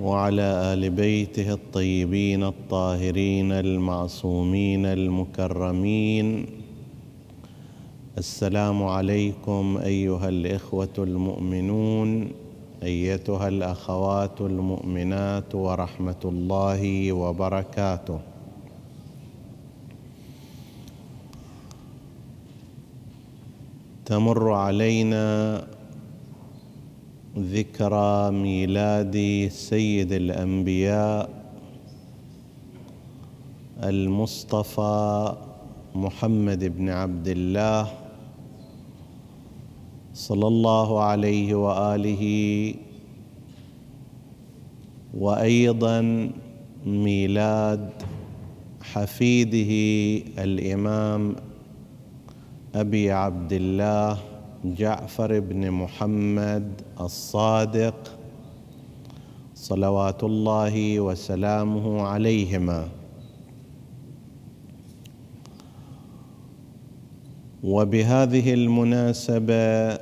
وعلى آل بيته الطيبين الطاهرين المعصومين المكرمين. السلام عليكم أيها الإخوة المؤمنون أيتها الأخوات المؤمنات ورحمة الله وبركاته. تمر علينا ذكرى ميلاد سيد الأنبياء المصطفى محمد بن عبد الله صلى الله عليه وآله وأيضا ميلاد حفيده الإمام أبي عبد الله جعفر بن محمد الصادق صلوات الله وسلامه عليهما. وبهذه المناسبة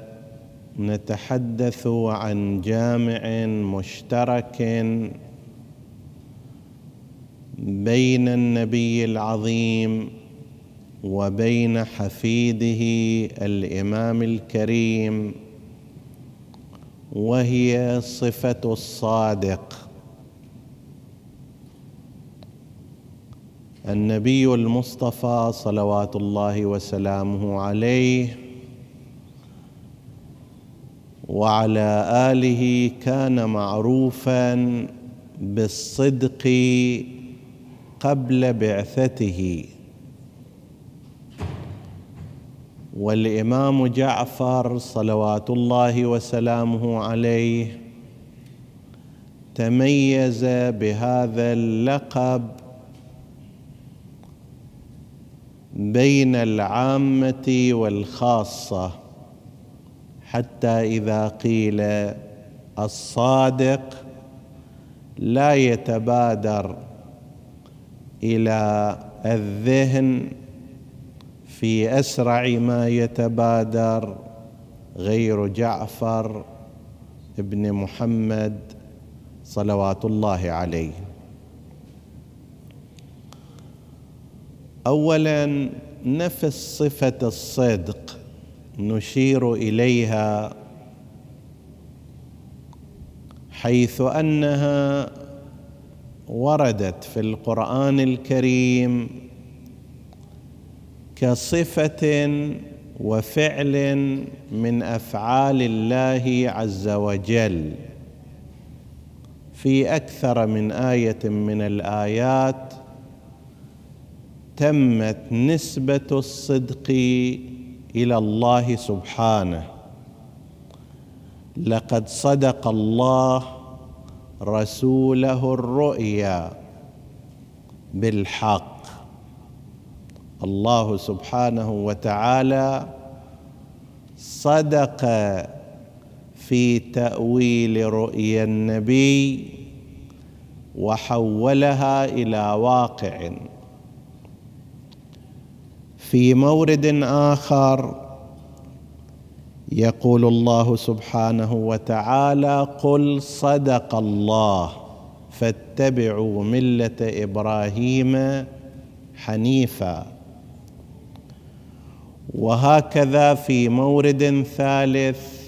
نتحدث عن جامع مشترك بين النبي العظيم وبين حفيده الإمام الكريم وهي صفة الصادق. النبي المصطفى صلوات الله وسلامه عليه وعلى آله كان معروفا بالصدق قبل بعثته. والإمام جعفر صلوات الله وسلامه عليه تميز بهذا اللقب بين العامة والخاصة حتى إذا قيل الصادق لا يتبادر إلى الذهن في أسرع ما يتبادر غير جعفر ابن محمد صلوات الله عليه. اولا نفس صفه الصدق نشير إليها حيث أنها وردت في القرآن الكريم كصفة وفعل من أفعال الله عز وجل. في أكثر من آية من الآيات تمت نسبة الصدق إلى الله سبحانه. لقد صدق الله رسوله الرؤيا بالحق. الله سبحانه وتعالى صدق في تأويل رؤيا النبي وحولها إلى واقع. في مورد آخر يقول الله سبحانه وتعالى قل صدق الله فاتبعوا ملة إبراهيم حنيفا. وهكذا في مورد ثالث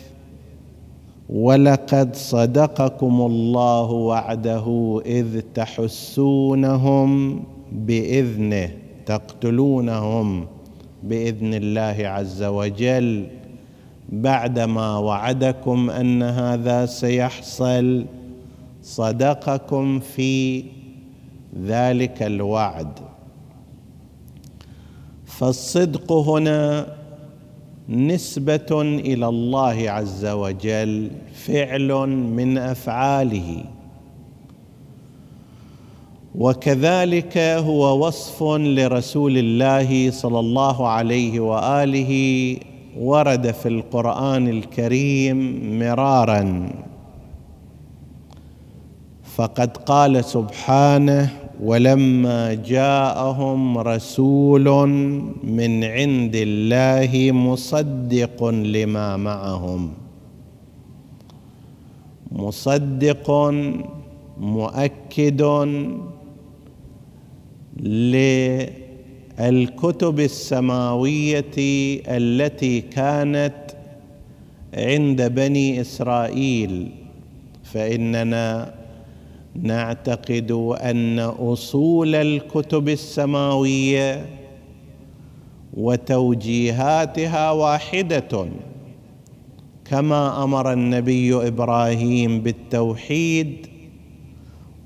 ولقد صدقكم الله وعده إذ تحسونهم باذنه تقتلونهم بإذن الله عز وجل بعدما وعدكم أن هذا سيحصل صدقكم في ذلك الوعد. فالصدق هنا نسبة إلى الله عز وجل فعل من أفعاله. وكذلك هو وصف لرسول الله صلى الله عليه وآله ورد في القرآن الكريم مرارا. فقد قال سبحانه ولما جاءهم رسول من عند الله مصدق لما معهم. مصدق مؤكد للكتب السماوية التي كانت عند بني إسرائيل. فإننا نعتقد أن أصول الكتب السماوية وتوجيهاتها واحدة كما أمر النبي إبراهيم بالتوحيد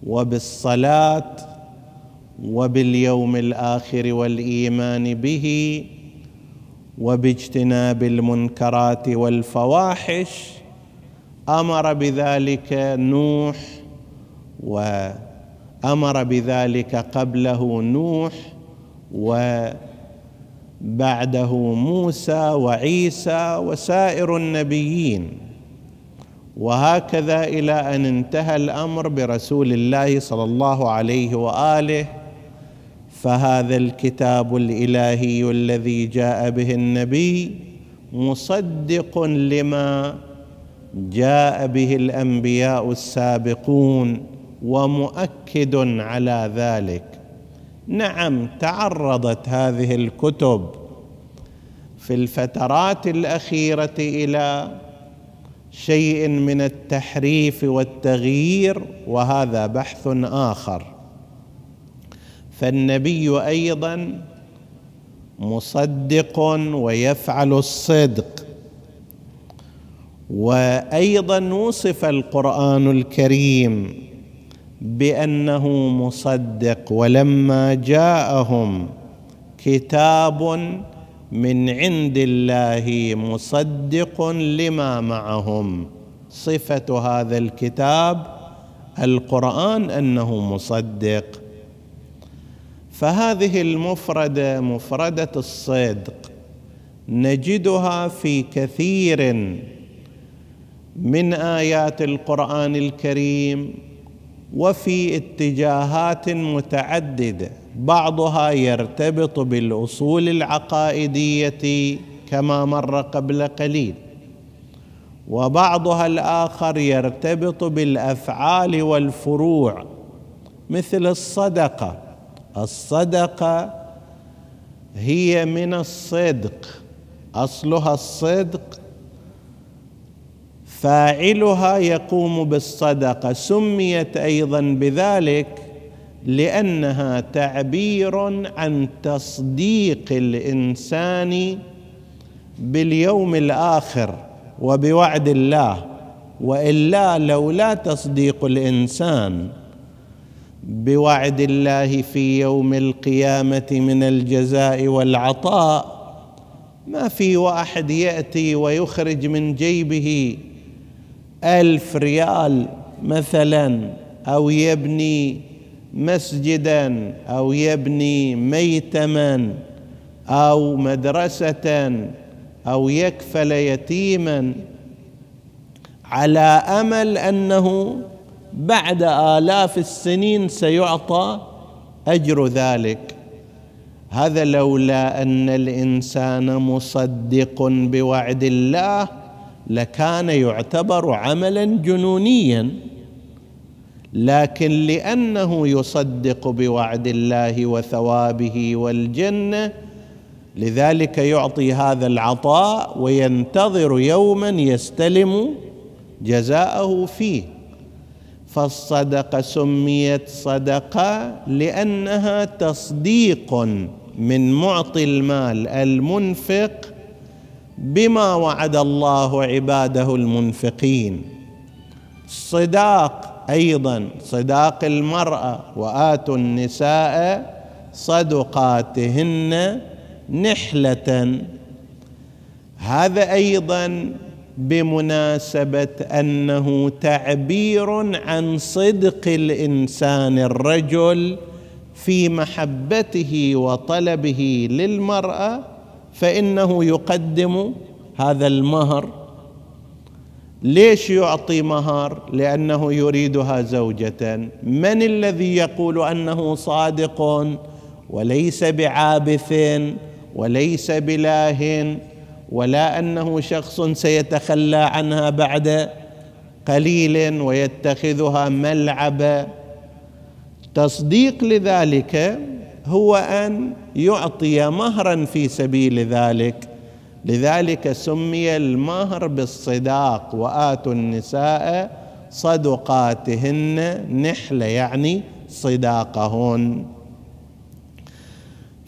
وبالصلاة وباليوم الآخر والإيمان به وباجتناب المنكرات والفواحش أمر بذلك نوح وأمر بذلك قبله نوح وبعده موسى وعيسى وسائر النبيين. وهكذا إلى أن انتهى الأمر برسول الله صلى الله عليه وآله. فهذا الكتاب الإلهي الذي جاء به النبي مصدق لما جاء به الأنبياء السابقون. ومؤكد على ذلك. نعم تعرضت هذه الكتب في الفترات الأخيرة إلى شيء من التحريف والتغيير وهذا بحث آخر. فالنبي أيضا مصدق ويفعل الصدق. وأيضا وصف القرآن الكريم بأنه مصدق ولما جاءهم كتاب من عند الله مصدق لما معهم. صفة هذا الكتاب القرآن أنه مصدق. فهذه المفردة مفردة الصدق نجدها في كثير من آيات القرآن الكريم وفي اتجاهات متعددة بعضها يرتبط بالأصول العقائدية كما مر قبل قليل وبعضها الآخر يرتبط بالأفعال والفروع مثل الصدقة. الصدقة هي من الصدق أصلها الصدق فاعلها يقوم بالصدقة. سميت أيضا بذلك لأنها تعبير عن تصديق الإنسان باليوم الآخر وبوعد الله وإلا لولا تصديق الإنسان بوعد الله في يوم القيامة من الجزاء والعطاء ما في واحد يأتي ويخرج من جيبه ألف ريال مثلا أو يبني مسجدا أو يبني ميتما أو مدرسة أو يكفل يتيما. على أمل أنه بعد آلاف السنين سيعطى أجر ذلك. هذا لولا أن الإنسان مصدق بوعد الله لكان يعتبر عملا جنونيا لكن لأنه يصدق بوعد الله وثوابه والجنة لذلك يعطي هذا العطاء وينتظر يوما يستلم جزاءه فيه. فالصدقة سميت صدقة لأنها تصديق من معطي المال المنفق بما وعد الله عباده المنفقين. صداق أيضا صداق المرأة واتوا النساء صدقاتهن نحلة. هذا أيضا بمناسبة أنه تعبير عن صدق الإنسان الرجل في محبته وطلبه للمرأة فإنه يقدم هذا المهر. ليش يعطي مهر؟ لأنه يريدها زوجة. من الذي يقول أنه صادق وليس بعابث وليس بلاه ولا أنه شخص سيتخلى عنها بعد قليل ويتخذها ملعبا. تصديق لذلك هو أن يعطي مهرا في سبيل ذلك. لذلك سمي المهر بالصداق وآتوا النساء صدقاتهن نحله يعني صداقهن.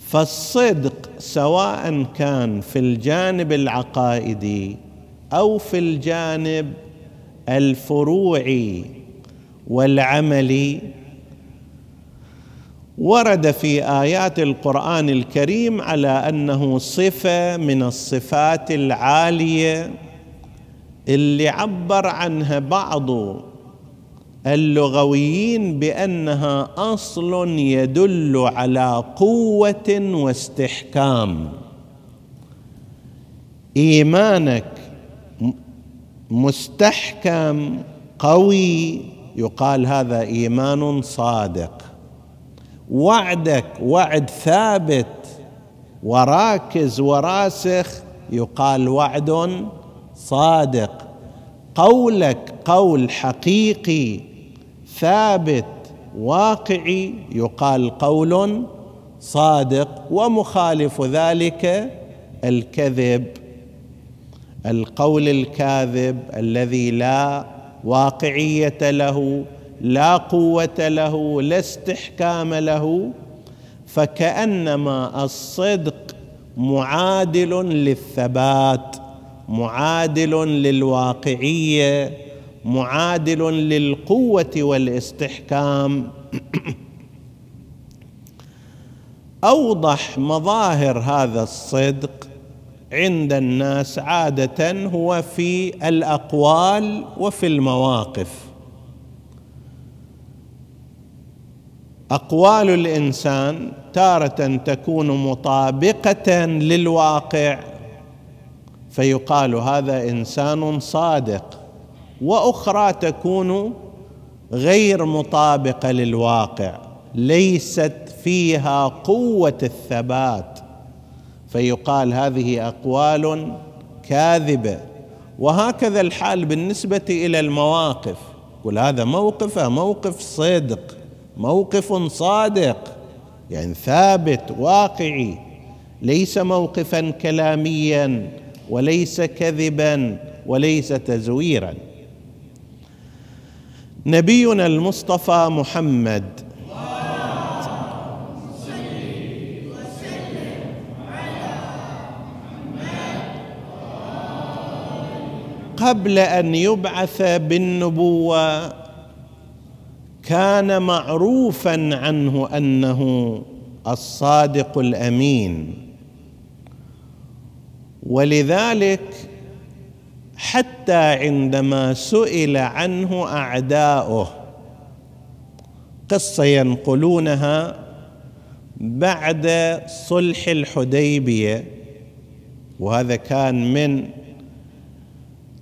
فالصدق سواء كان في الجانب العقائدي أو في الجانب الفروعي والعملي ورد في آيات القرآن الكريم على أنه صفة من الصفات العالية اللي عبر عنها بعض اللغويين بأنها أصل يدل على قوة واستحكام. إيمانك مستحكم قوي يقال هذا إيمان صادق. وعدك وعد ثابت وراكز وراسخ يقال وعد صادق. قولك قول حقيقي ثابت واقعي يقال قول صادق ومخالف ذلك الكذب. القول الكاذب الذي لا واقعية له لا قوة له لا استحكام له فكأنما الصدق معادل للثبات معادل للواقعية معادل للقوة والاستحكام. أوضح مظاهر هذا الصدق عند الناس عادة هو في الأقوال وفي المواقف. أقوال الإنسان تارة تكون مطابقة للواقع فيقال هذا إنسان صادق وأخرى تكون غير مطابقة للواقع ليست فيها قوة الثبات فيقال هذه أقوال كاذبة. وهكذا الحال بالنسبة إلى المواقف قل هذا موقفه موقف صدق. موقف صادق يعني ثابت واقعي. ليس موقفا كلاميا وليس كذبا وليس تزويرا. نبينا المصطفى محمد قبل أن يبعث بالنبوة كان معروفا عنه أنه الصادق الأمين. ولذلك حتى عندما سئل عنه أعداؤه قصة ينقلونها بعد صلح الحديبية وهذا كان من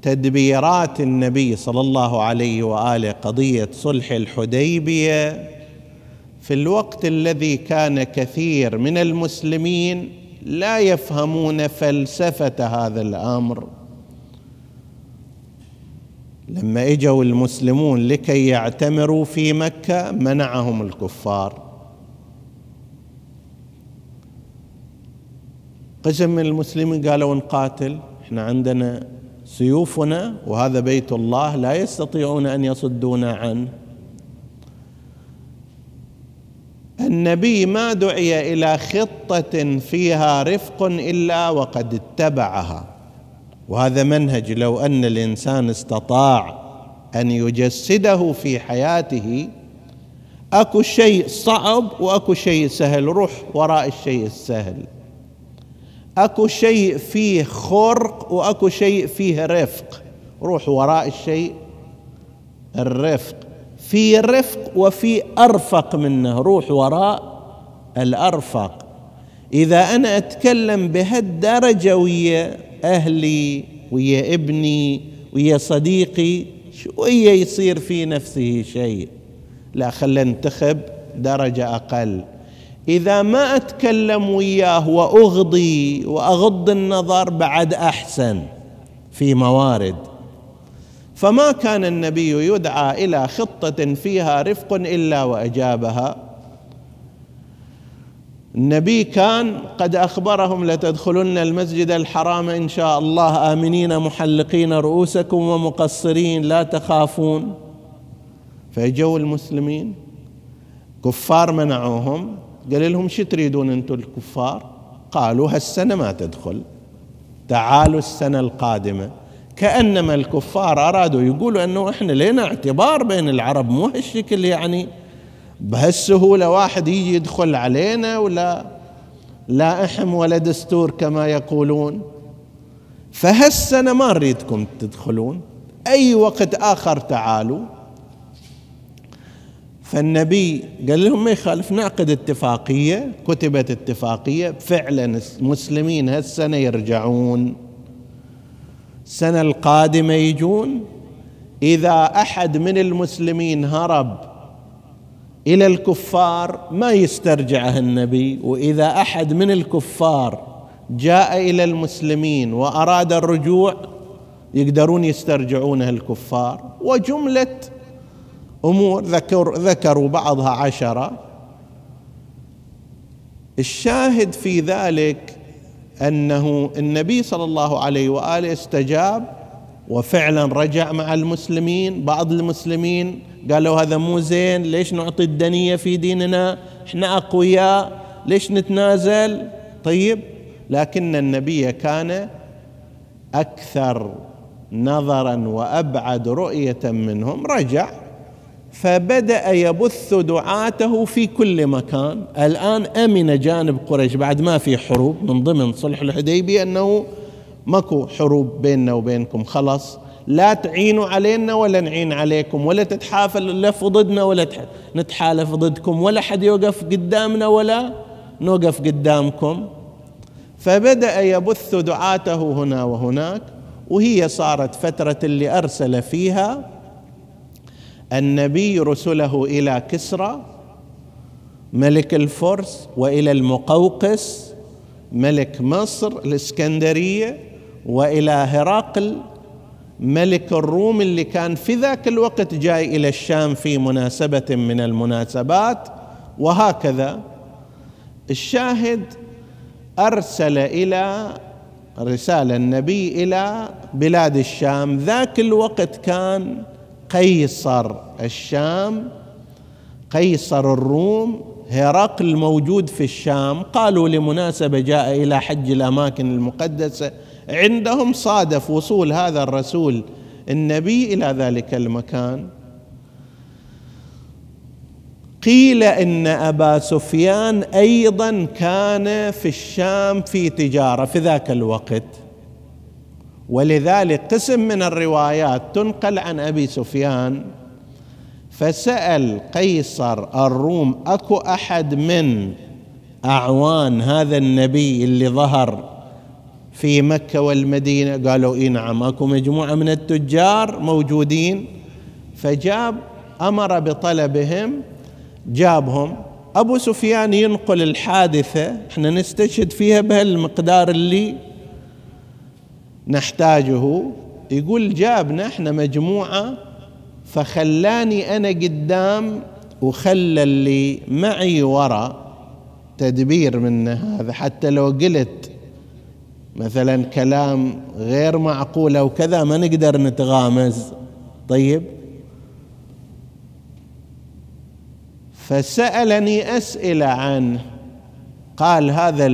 تدبيرات النبي صلى الله عليه وآله قضية صلح الحديبية في الوقت الذي كان كثير من المسلمين لا يفهمون فلسفة هذا الأمر. لما إجوا المسلمون لكي يعتمروا في مكة منعهم الكفار. قسم من المسلمين قالوا نقاتل إحنا عندنا سيوفنا وهذا بيت الله لا يستطيعون أن يصدونا عنه. النبي ما دعي إلى خطة فيها رفق إلا وقد اتبعها. وهذا منهج لو أن الإنسان استطاع أن يجسده في حياته أكو شيء صعب وأكو شيء سهل. روح وراء الشيء السهل. أكو شيء فيه خرق وأكو شيء فيه رفق. روح وراء الشيء الرفق. في رفق وفي أرفق منه. روح وراء الأرفق. إذا أنا أتكلم بهالدرجة ويا أهلي ويا ابني ويا صديقي شوية يصير في نفسه شيء. لا خلينا ننتخب درجة أقل. إذا ما أتكلم وياه وأغضي وأغض النظر بعد أحسن في موارد. فما كان النبي يدعى إلى خطة فيها رفق إلا وأجابها. النبي كان قد أخبرهم لتدخلن المسجد الحرام إن شاء الله آمنين محلقين رؤوسكم ومقصرين لا تخافون. فاجوا المسلمين كفار منعوهم. قال لهم شو تريدون أنتم الكفار؟ قالوا هالسنة ما تدخل. تعالوا السنة القادمة. كأنما الكفار أرادوا يقولوا أنه إحنا لنا اعتبار بين العرب مو هالشكل يعني. بهالسهولة واحد يجي يدخل علينا ولا لا أحم ولا دستور كما يقولون. فهالسنة ما نريدكم تدخلون. أي وقت آخر تعالوا. فالنبي قال لهم ما يخالف نعقد اتفاقية كتبت اتفاقية فعلا المسلمين هالسنة يرجعون. السنة القادمة يجون. إذا أحد من المسلمين هرب إلى الكفار ما يسترجعه النبي وإذا أحد من الكفار جاء إلى المسلمين وأراد الرجوع يقدرون يسترجعونه الكفار وجملة أمور ذكر ذكروا بعضها عشرة. الشاهد في ذلك أنه النبي صلى الله عليه وآله استجاب وفعلا رجع مع المسلمين بعض المسلمين قالوا هذا مو زين ليش نعطي الدنيه في ديننا؟ إحنا أقوياء ليش نتنازل؟ طيب لكن النبي كان أكثر نظرا وأبعد رؤية منهم رجع فبدأ يبث دعاته في كل مكان. الآن أمن جانب قريش. بعد ما في حروب من ضمن صلح الحديبية أنه ماكو حروب بيننا وبينكم. خلاص لا تعينوا علينا ولا نعين عليكم ولا تتحالف ضدنا ولا نتحالف ضدكم ولا حد يوقف قدامنا ولا نوقف قدامكم. فبدأ يبث دعاته هنا وهناك وهي صارت فترة اللي أرسل فيها النبي رسله إلى كسرى ملك الفرس وإلى المقوقس ملك مصر الإسكندرية وإلى هرقل ملك الروم اللي كان في ذاك الوقت جاي إلى الشام في مناسبة من المناسبات وهكذا. الشاهد أرسل إلى رسالة النبي إلى بلاد الشام. ذاك الوقت كان قيصر الشام قيصر الروم هرقل موجود في الشام. قالوا لمناسبة جاء إلى حج الأماكن المقدسة. عندهم صادف وصول هذا الرسول النبي إلى ذلك المكان. قيل إن أبا سفيان أيضا كان في الشام في تجارة في ذاك الوقت. ولذلك قسم من الروايات تنقل عن أبي سفيان فسأل قيصر الروم أكو أحد من أعوان هذا النبي اللي ظهر في مكة والمدينة؟ قالوا إي نعم أكو مجموعة من التجار موجودين. فجاب أمر بطلبهم جابهم. أبو سفيان ينقل الحادثة إحنا نستشهد فيها بهالمقدار اللي نحتاجه. يقول جابنا إحنا مجموعة فخلاني أنا قدام وخلى اللي معي ورا تدبير من هذا. حتى لو قلت مثلا كلام غير معقول أو كذا ما نقدر نتغامز. طيب. فسألني أسئلة عنه قال هذا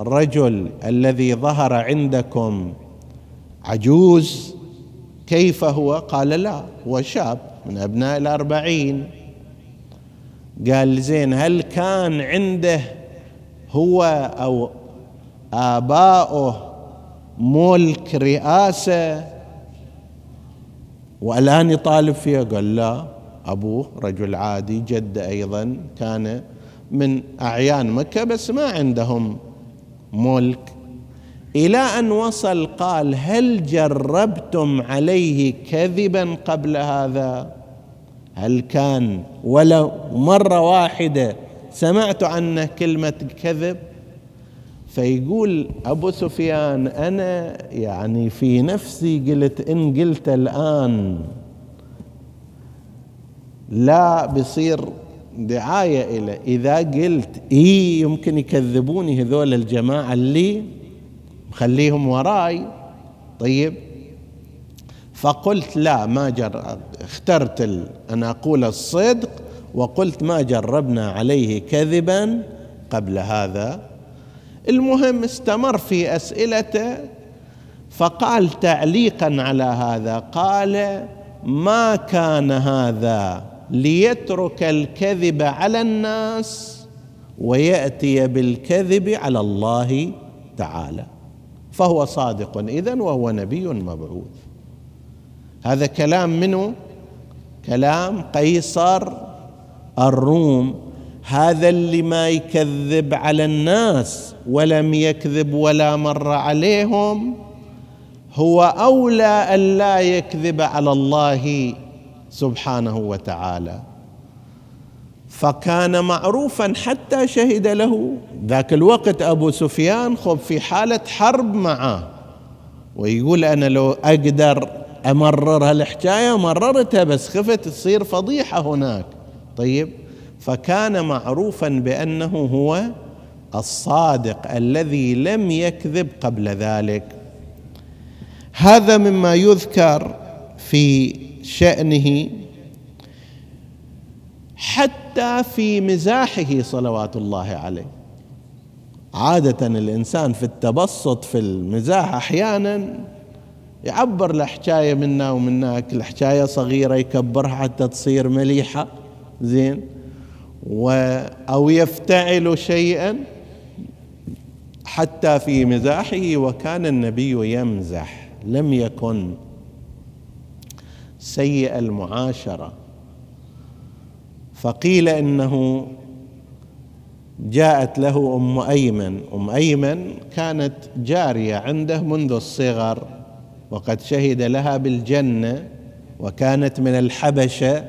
الرجل الذي ظهر عندكم عجوز كيف هو؟ قال لا هو شاب من أبناء الأربعين. قال زين هل كان عنده هو أو آباؤه ملك رئاسة؟ والآن يطالب فيها قال لا. أبوه رجل عادي جد أيضا كان من أعيان مكة بس ما عندهم ملك إلى أن وصل قال هل جربتم عليه كذبا قبل هذا؟ هل كان؟ ولو مرة واحدة سمعت عنه كلمة كذب؟ فيقول أبو سفيان أنا يعني في نفسي قلت إن قلت الآن لا بصير دعاية إلى إذا قلت إي يمكن يكذبوني هذول الجماعة اللي خليهم وراي. طيب. فقلت لا ما جرب اخترت أن أقول الصدق وقلت ما جربنا عليه كذبا قبل هذا. المهم استمر في أسئلته فقال تعليقا على هذا قال ما كان هذا ليترك الكذب على الناس ويأتي بالكذب على الله تعالى. فهو صادق. اذا وهو نبي مبعوث. هذا كلام منه كلام قيصر الروم. هذا اللي ما يكذب على الناس ولم يكذب ولا مر عليهم. هو أولى أن لا يكذب على الله سبحانه وتعالى. فكان معروفا حتى شهد له. ذاك الوقت أبو سفيان خب في حالة حرب معه. ويقول أنا لو أقدر أمرر هالحكاية مررتها بس خفت تصير فضيحة هناك. طيب فكان معروفا بأنه هو الصادق الذي لم يكذب قبل ذلك. هذا مما يذكر في شأنه حتى في مزاحه صلوات الله عليه. عادة الإنسان في التبسط في المزاح أحيانا يعبر الحكاية منا ومناك الحكاية صغيرة يكبرها حتى تصير مليحة زين؟ و أو يفتعل شيئا حتى في مزاحه وكان النبي يمزح لم يكن سيء المعاشرة. فقيل إنه جاءت له أم أيمن. أم أيمن كانت جارية عنده منذ الصغر وقد شهد لها بالجنة وكانت من الحبشة.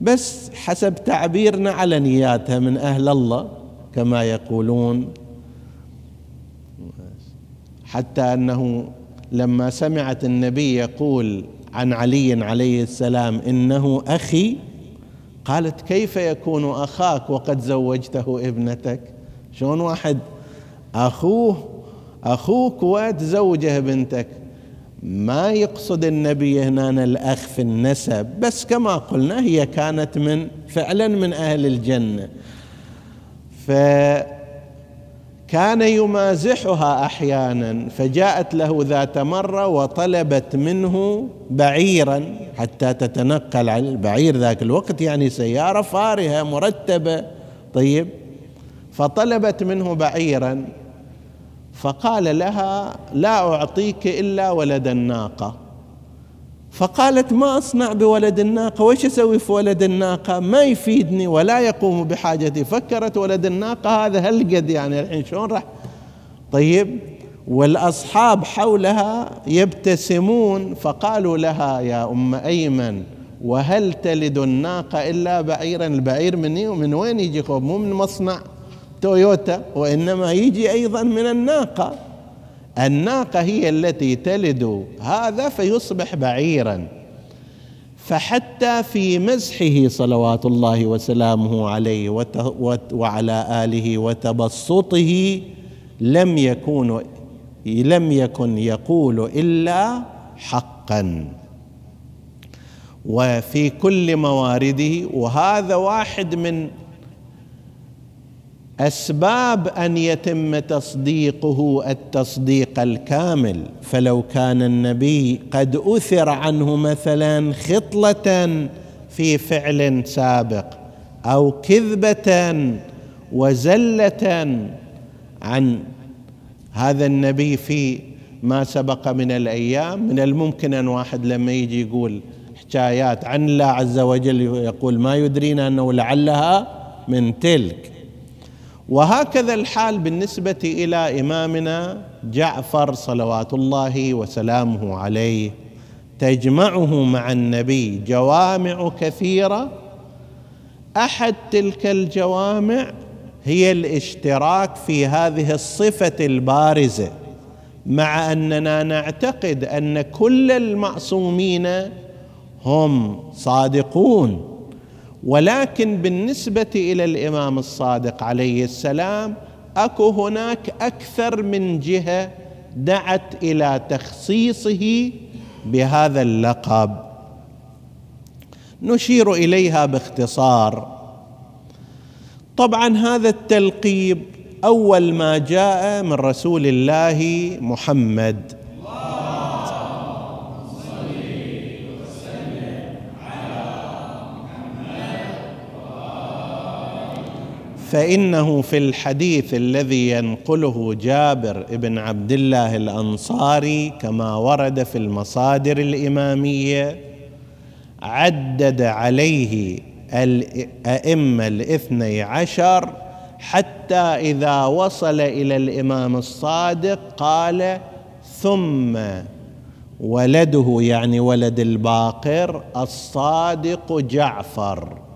بس حسب تعبيرنا على نياتها من أهل الله كما يقولون. حتى أنه لما سمعت النبي يقول عن علي عليه السلام إنه أخي قالت كيف يكون أخاك وقد زوجته ابنتك؟ شلون واحد؟ أخوه أخوك وتزوجه بنتك. ما يقصد النبي هنا الأخ في النسب بس كما قلنا هي كانت من فعلا من أهل الجنة. فكان يمازحها أحيانا فجاءت له ذات مرة وطلبت منه بعيرا حتى تتنقل عن البعير ذاك الوقت يعني سيارة فارهة مرتبة. طيب فطلبت منه بعيرا فقال لها لا أعطيك إلا ولد الناقة. فقالت ما أصنع بولد الناقة؟ وش أسوي في ولد الناقة؟ ما يفيدني ولا يقوم بحاجتي. فكرت ولد الناقة هذا هالقد يعني الحين شلون راح؟ طيب والأصحاب حولها يبتسمون فقالوا لها يا أم أيمن وهل تلد الناقة إلا بعيرا؟ البعير من من وين يجي مو من مصنع تويوتا وإنما يجي أيضا من الناقة. الناقة هي التي تلد هذا فيصبح بعيرا. فحتى في مزحه صلوات الله وسلامه عليه وعلى آله وتبسطه لم يكون لم يكن يقول إلا حقا. وفي كل موارده وهذا واحد من أسباب أن يتم تصديقه التصديق الكامل. فلو كان النبي قد أثر عنه مثلا خطلة في فعل سابق أو كذبة وزلة عن هذا النبي في ما سبق من الأيام من الممكن أن واحد لما يجي يقول حكايات عن الله عز وجل يقول ما يدرينا أنه لعلها من تلك. وهكذا الحال بالنسبة إلى إمامنا جعفر صلوات الله وسلامه عليه. تجمعه مع النبي جوامع كثيرة. أحد تلك الجوامع هي الاشتراك في هذه الصفة البارزة مع أننا نعتقد أن كل المعصومين هم صادقون. ولكن بالنسبة إلى الإمام الصادق عليه السلام أكو هناك أكثر من جهة دعت إلى تخصيصه بهذا اللقب. نشير إليها باختصار. طبعا هذا التلقيب أول ما جاء من رسول الله محمد. فإنه في الحديث الذي ينقله جابر بن عبد الله الأنصاري كما ورد في المصادر الإمامية عدد عليه الأئمة الاثني عشر حتى إذا وصل إلى الإمام الصادق قال ثم ولده يعني ولد الباقر الصادق جعفر.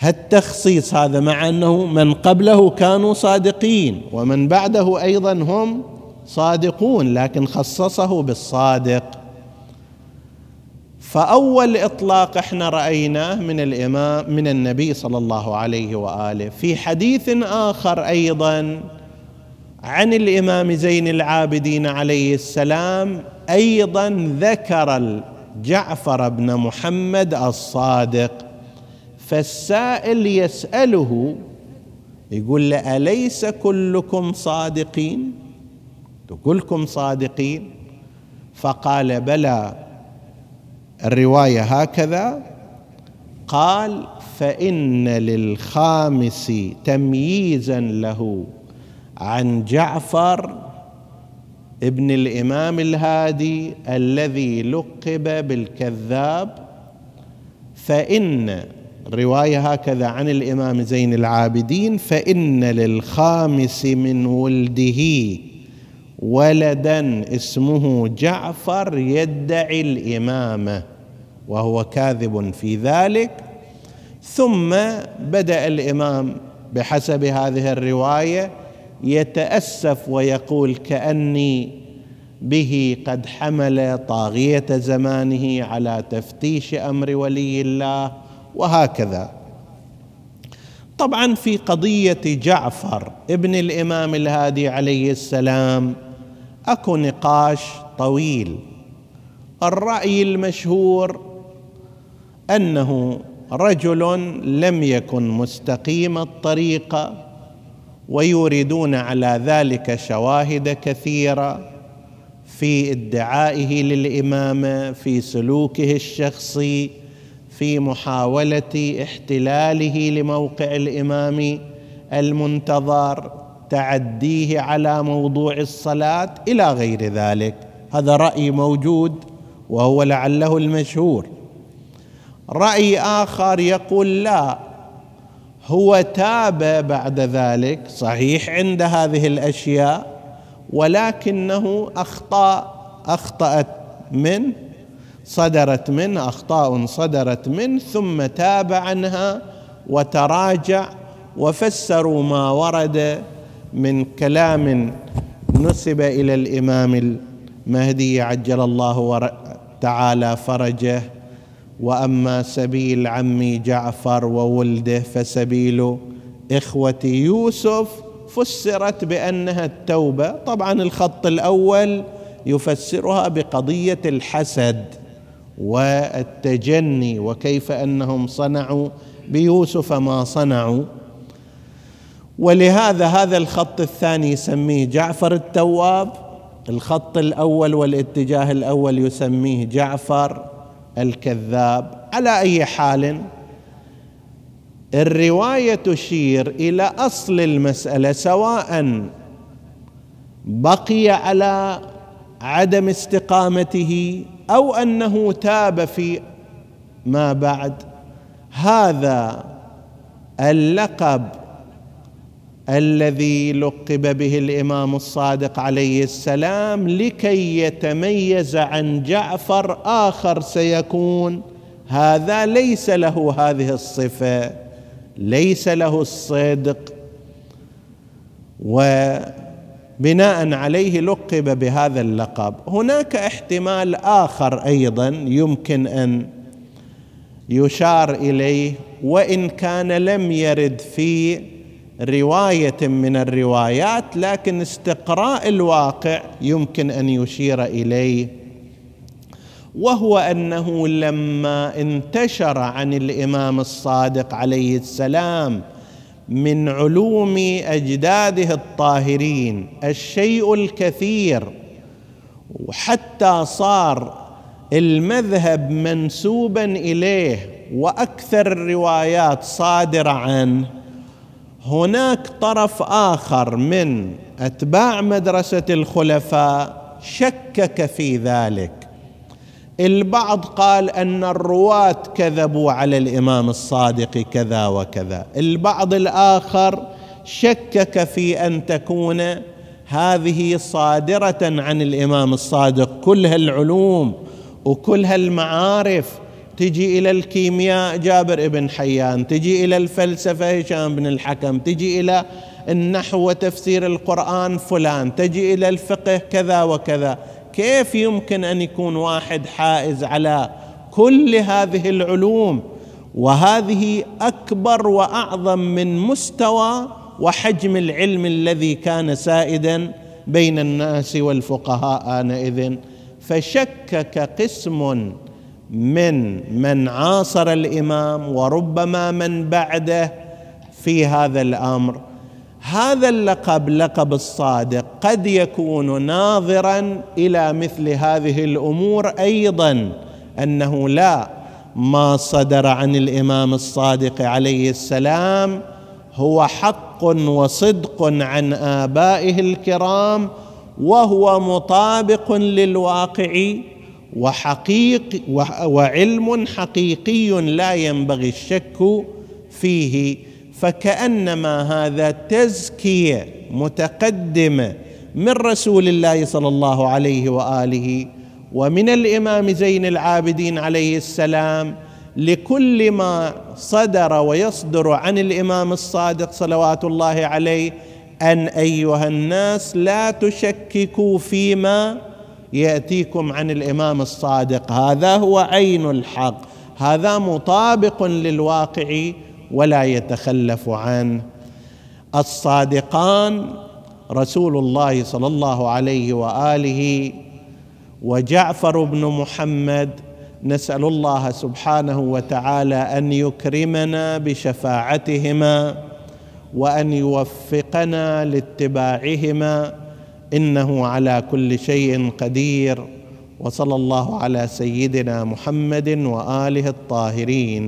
هالتخصيص هذا مع أنه من قبله كانوا صادقين. ومن بعده أيضا هم صادقون لكن خصصه بالصادق. فأول إطلاق إحنا رأيناه من الإمام من النبي صلى الله عليه وآله. في حديث آخر أيضا عن الإمام زين العابدين عليه السلام أيضا ذكر جعفر بن محمد الصادق. فالسائل يسأله يقول له أليس كلكم صادقين؟ كلكم صادقين؟ فقال بلى الرواية هكذا. قال فإن للخامس تمييزا له عن جعفر ابن الإمام الهادي الذي لقب بالكذاب فإن رواية هكذا عن الإمام زين العابدين فإن للخامس من ولده ولدا اسمه جعفر يدعي الامامه وهو كاذب في ذلك. ثم بدأ الإمام بحسب هذه الرواية يتأسف ويقول كأني به قد حمل طاغية زمانه على تفتيش أمر ولي الله. وهكذا. طبعا في قضية جعفر ابن الإمام الهادي عليه السلام أكو نقاش طويل. الرأي المشهور أنه رجل لم يكن مستقيم الطريقة ويوردون على ذلك شواهد كثيرة في ادعائه للامامه في سلوكه الشخصي في محاولة احتلاله لموقع الإمام المنتظر تعديه على موضوع الصلاة إلى غير ذلك. هذا رأي موجود وهو لعله المشهور. رأي آخر يقول لا هو تاب بعد ذلك صحيح عند هذه الأشياء ولكنه أخطأ أخطأت منه صدرت منه أخطاء صدرت منه ثم تاب عنها وتراجع وفسروا ما ورد من كلام نسب إلى الإمام المهدي عجل الله تعالى فرجه. وأما سبيل عمي جعفر وولده فسبيل إخوة يوسف فسرت بأنها التوبة. طبعا الخط الأول يفسرها بقضية الحسد. والتجني وكيف أنهم صنعوا بيوسف ما صنعوا. ولهذا هذا الخط الثاني يسميه جعفر التواب. الخط الأول والاتجاه الأول يسميه جعفر الكذاب. على أي حال الرواية تشير إلى أصل المسألة سواء بقي على عدم استقامته أو أنه تاب في ما بعد. هذا اللقب الذي لقب به الإمام الصادق عليه السلام لكي يتميز عن جعفر آخر سيكون. هذا ليس له هذه الصفة ليس له الصدق. وبناء عليه لقب بهذا اللقب. هناك احتمال آخر أيضا يمكن أن يشار إليه وإن كان لم يرد في رواية من الروايات لكن استقراء الواقع يمكن أن يشير إليه وهو أنه لما انتشر عن الإمام الصادق عليه السلام من علوم أجداده الطاهرين الشيء الكثير. وحتى صار المذهب منسوبا إليه وأكثر الروايات صادره عنه هناك طرف آخر من أتباع مدرسة الخلفاء شكك في ذلك. البعض قال أن الرواة كذبوا على الإمام الصادق كذا وكذا. البعض الآخر شكك في أن تكون هذه صادرة عن الإمام الصادق. كل هالعلوم وكل هالمعارف. تجي إلى الكيمياء جابر بن حيان. تجي إلى الفلسفة هشام بن الحكم. تجي إلى النحو وتفسير القرآن فلان. تجي إلى الفقه كذا وكذا. كيف يمكن أن يكون واحد حائز على كل هذه العلوم؟ وهذه أكبر وأعظم من مستوى وحجم العلم الذي كان سائدا بين الناس والفقهاء آنئذ. فشكك قسم من من عاصر الإمام وربما من بعده في هذا الأمر. هذا اللقب لقب الصادق. قد يكون ناظرا إلى مثل هذه الأمور أيضا. أنه لا ما صدر عن الإمام الصادق عليه السلام هو حق وصدق عن آبائه الكرام وهو مطابق للواقع وحقيق وعلم حقيقي لا ينبغي الشك فيه. فكأنما هذا تزكية متقدمة من رسول الله صلى الله عليه وآله ومن الإمام زين العابدين عليه السلام لكل ما صدر ويصدر عن الإمام الصادق صلوات الله عليه أن أيها الناس لا تشككوا فيما يأتيكم عن الإمام الصادق. هذا هو عين الحق. هذا مطابق للواقع ولا يتخلف عنه الصادقان رسول الله صلى الله عليه وآله وجعفر بن محمد. نسأل الله سبحانه وتعالى أن يكرمنا بشفاعتهما وأن يوفقنا لاتباعهما. إنه على كل شيء قدير. وصلى الله على سيدنا محمد وآله الطاهرين.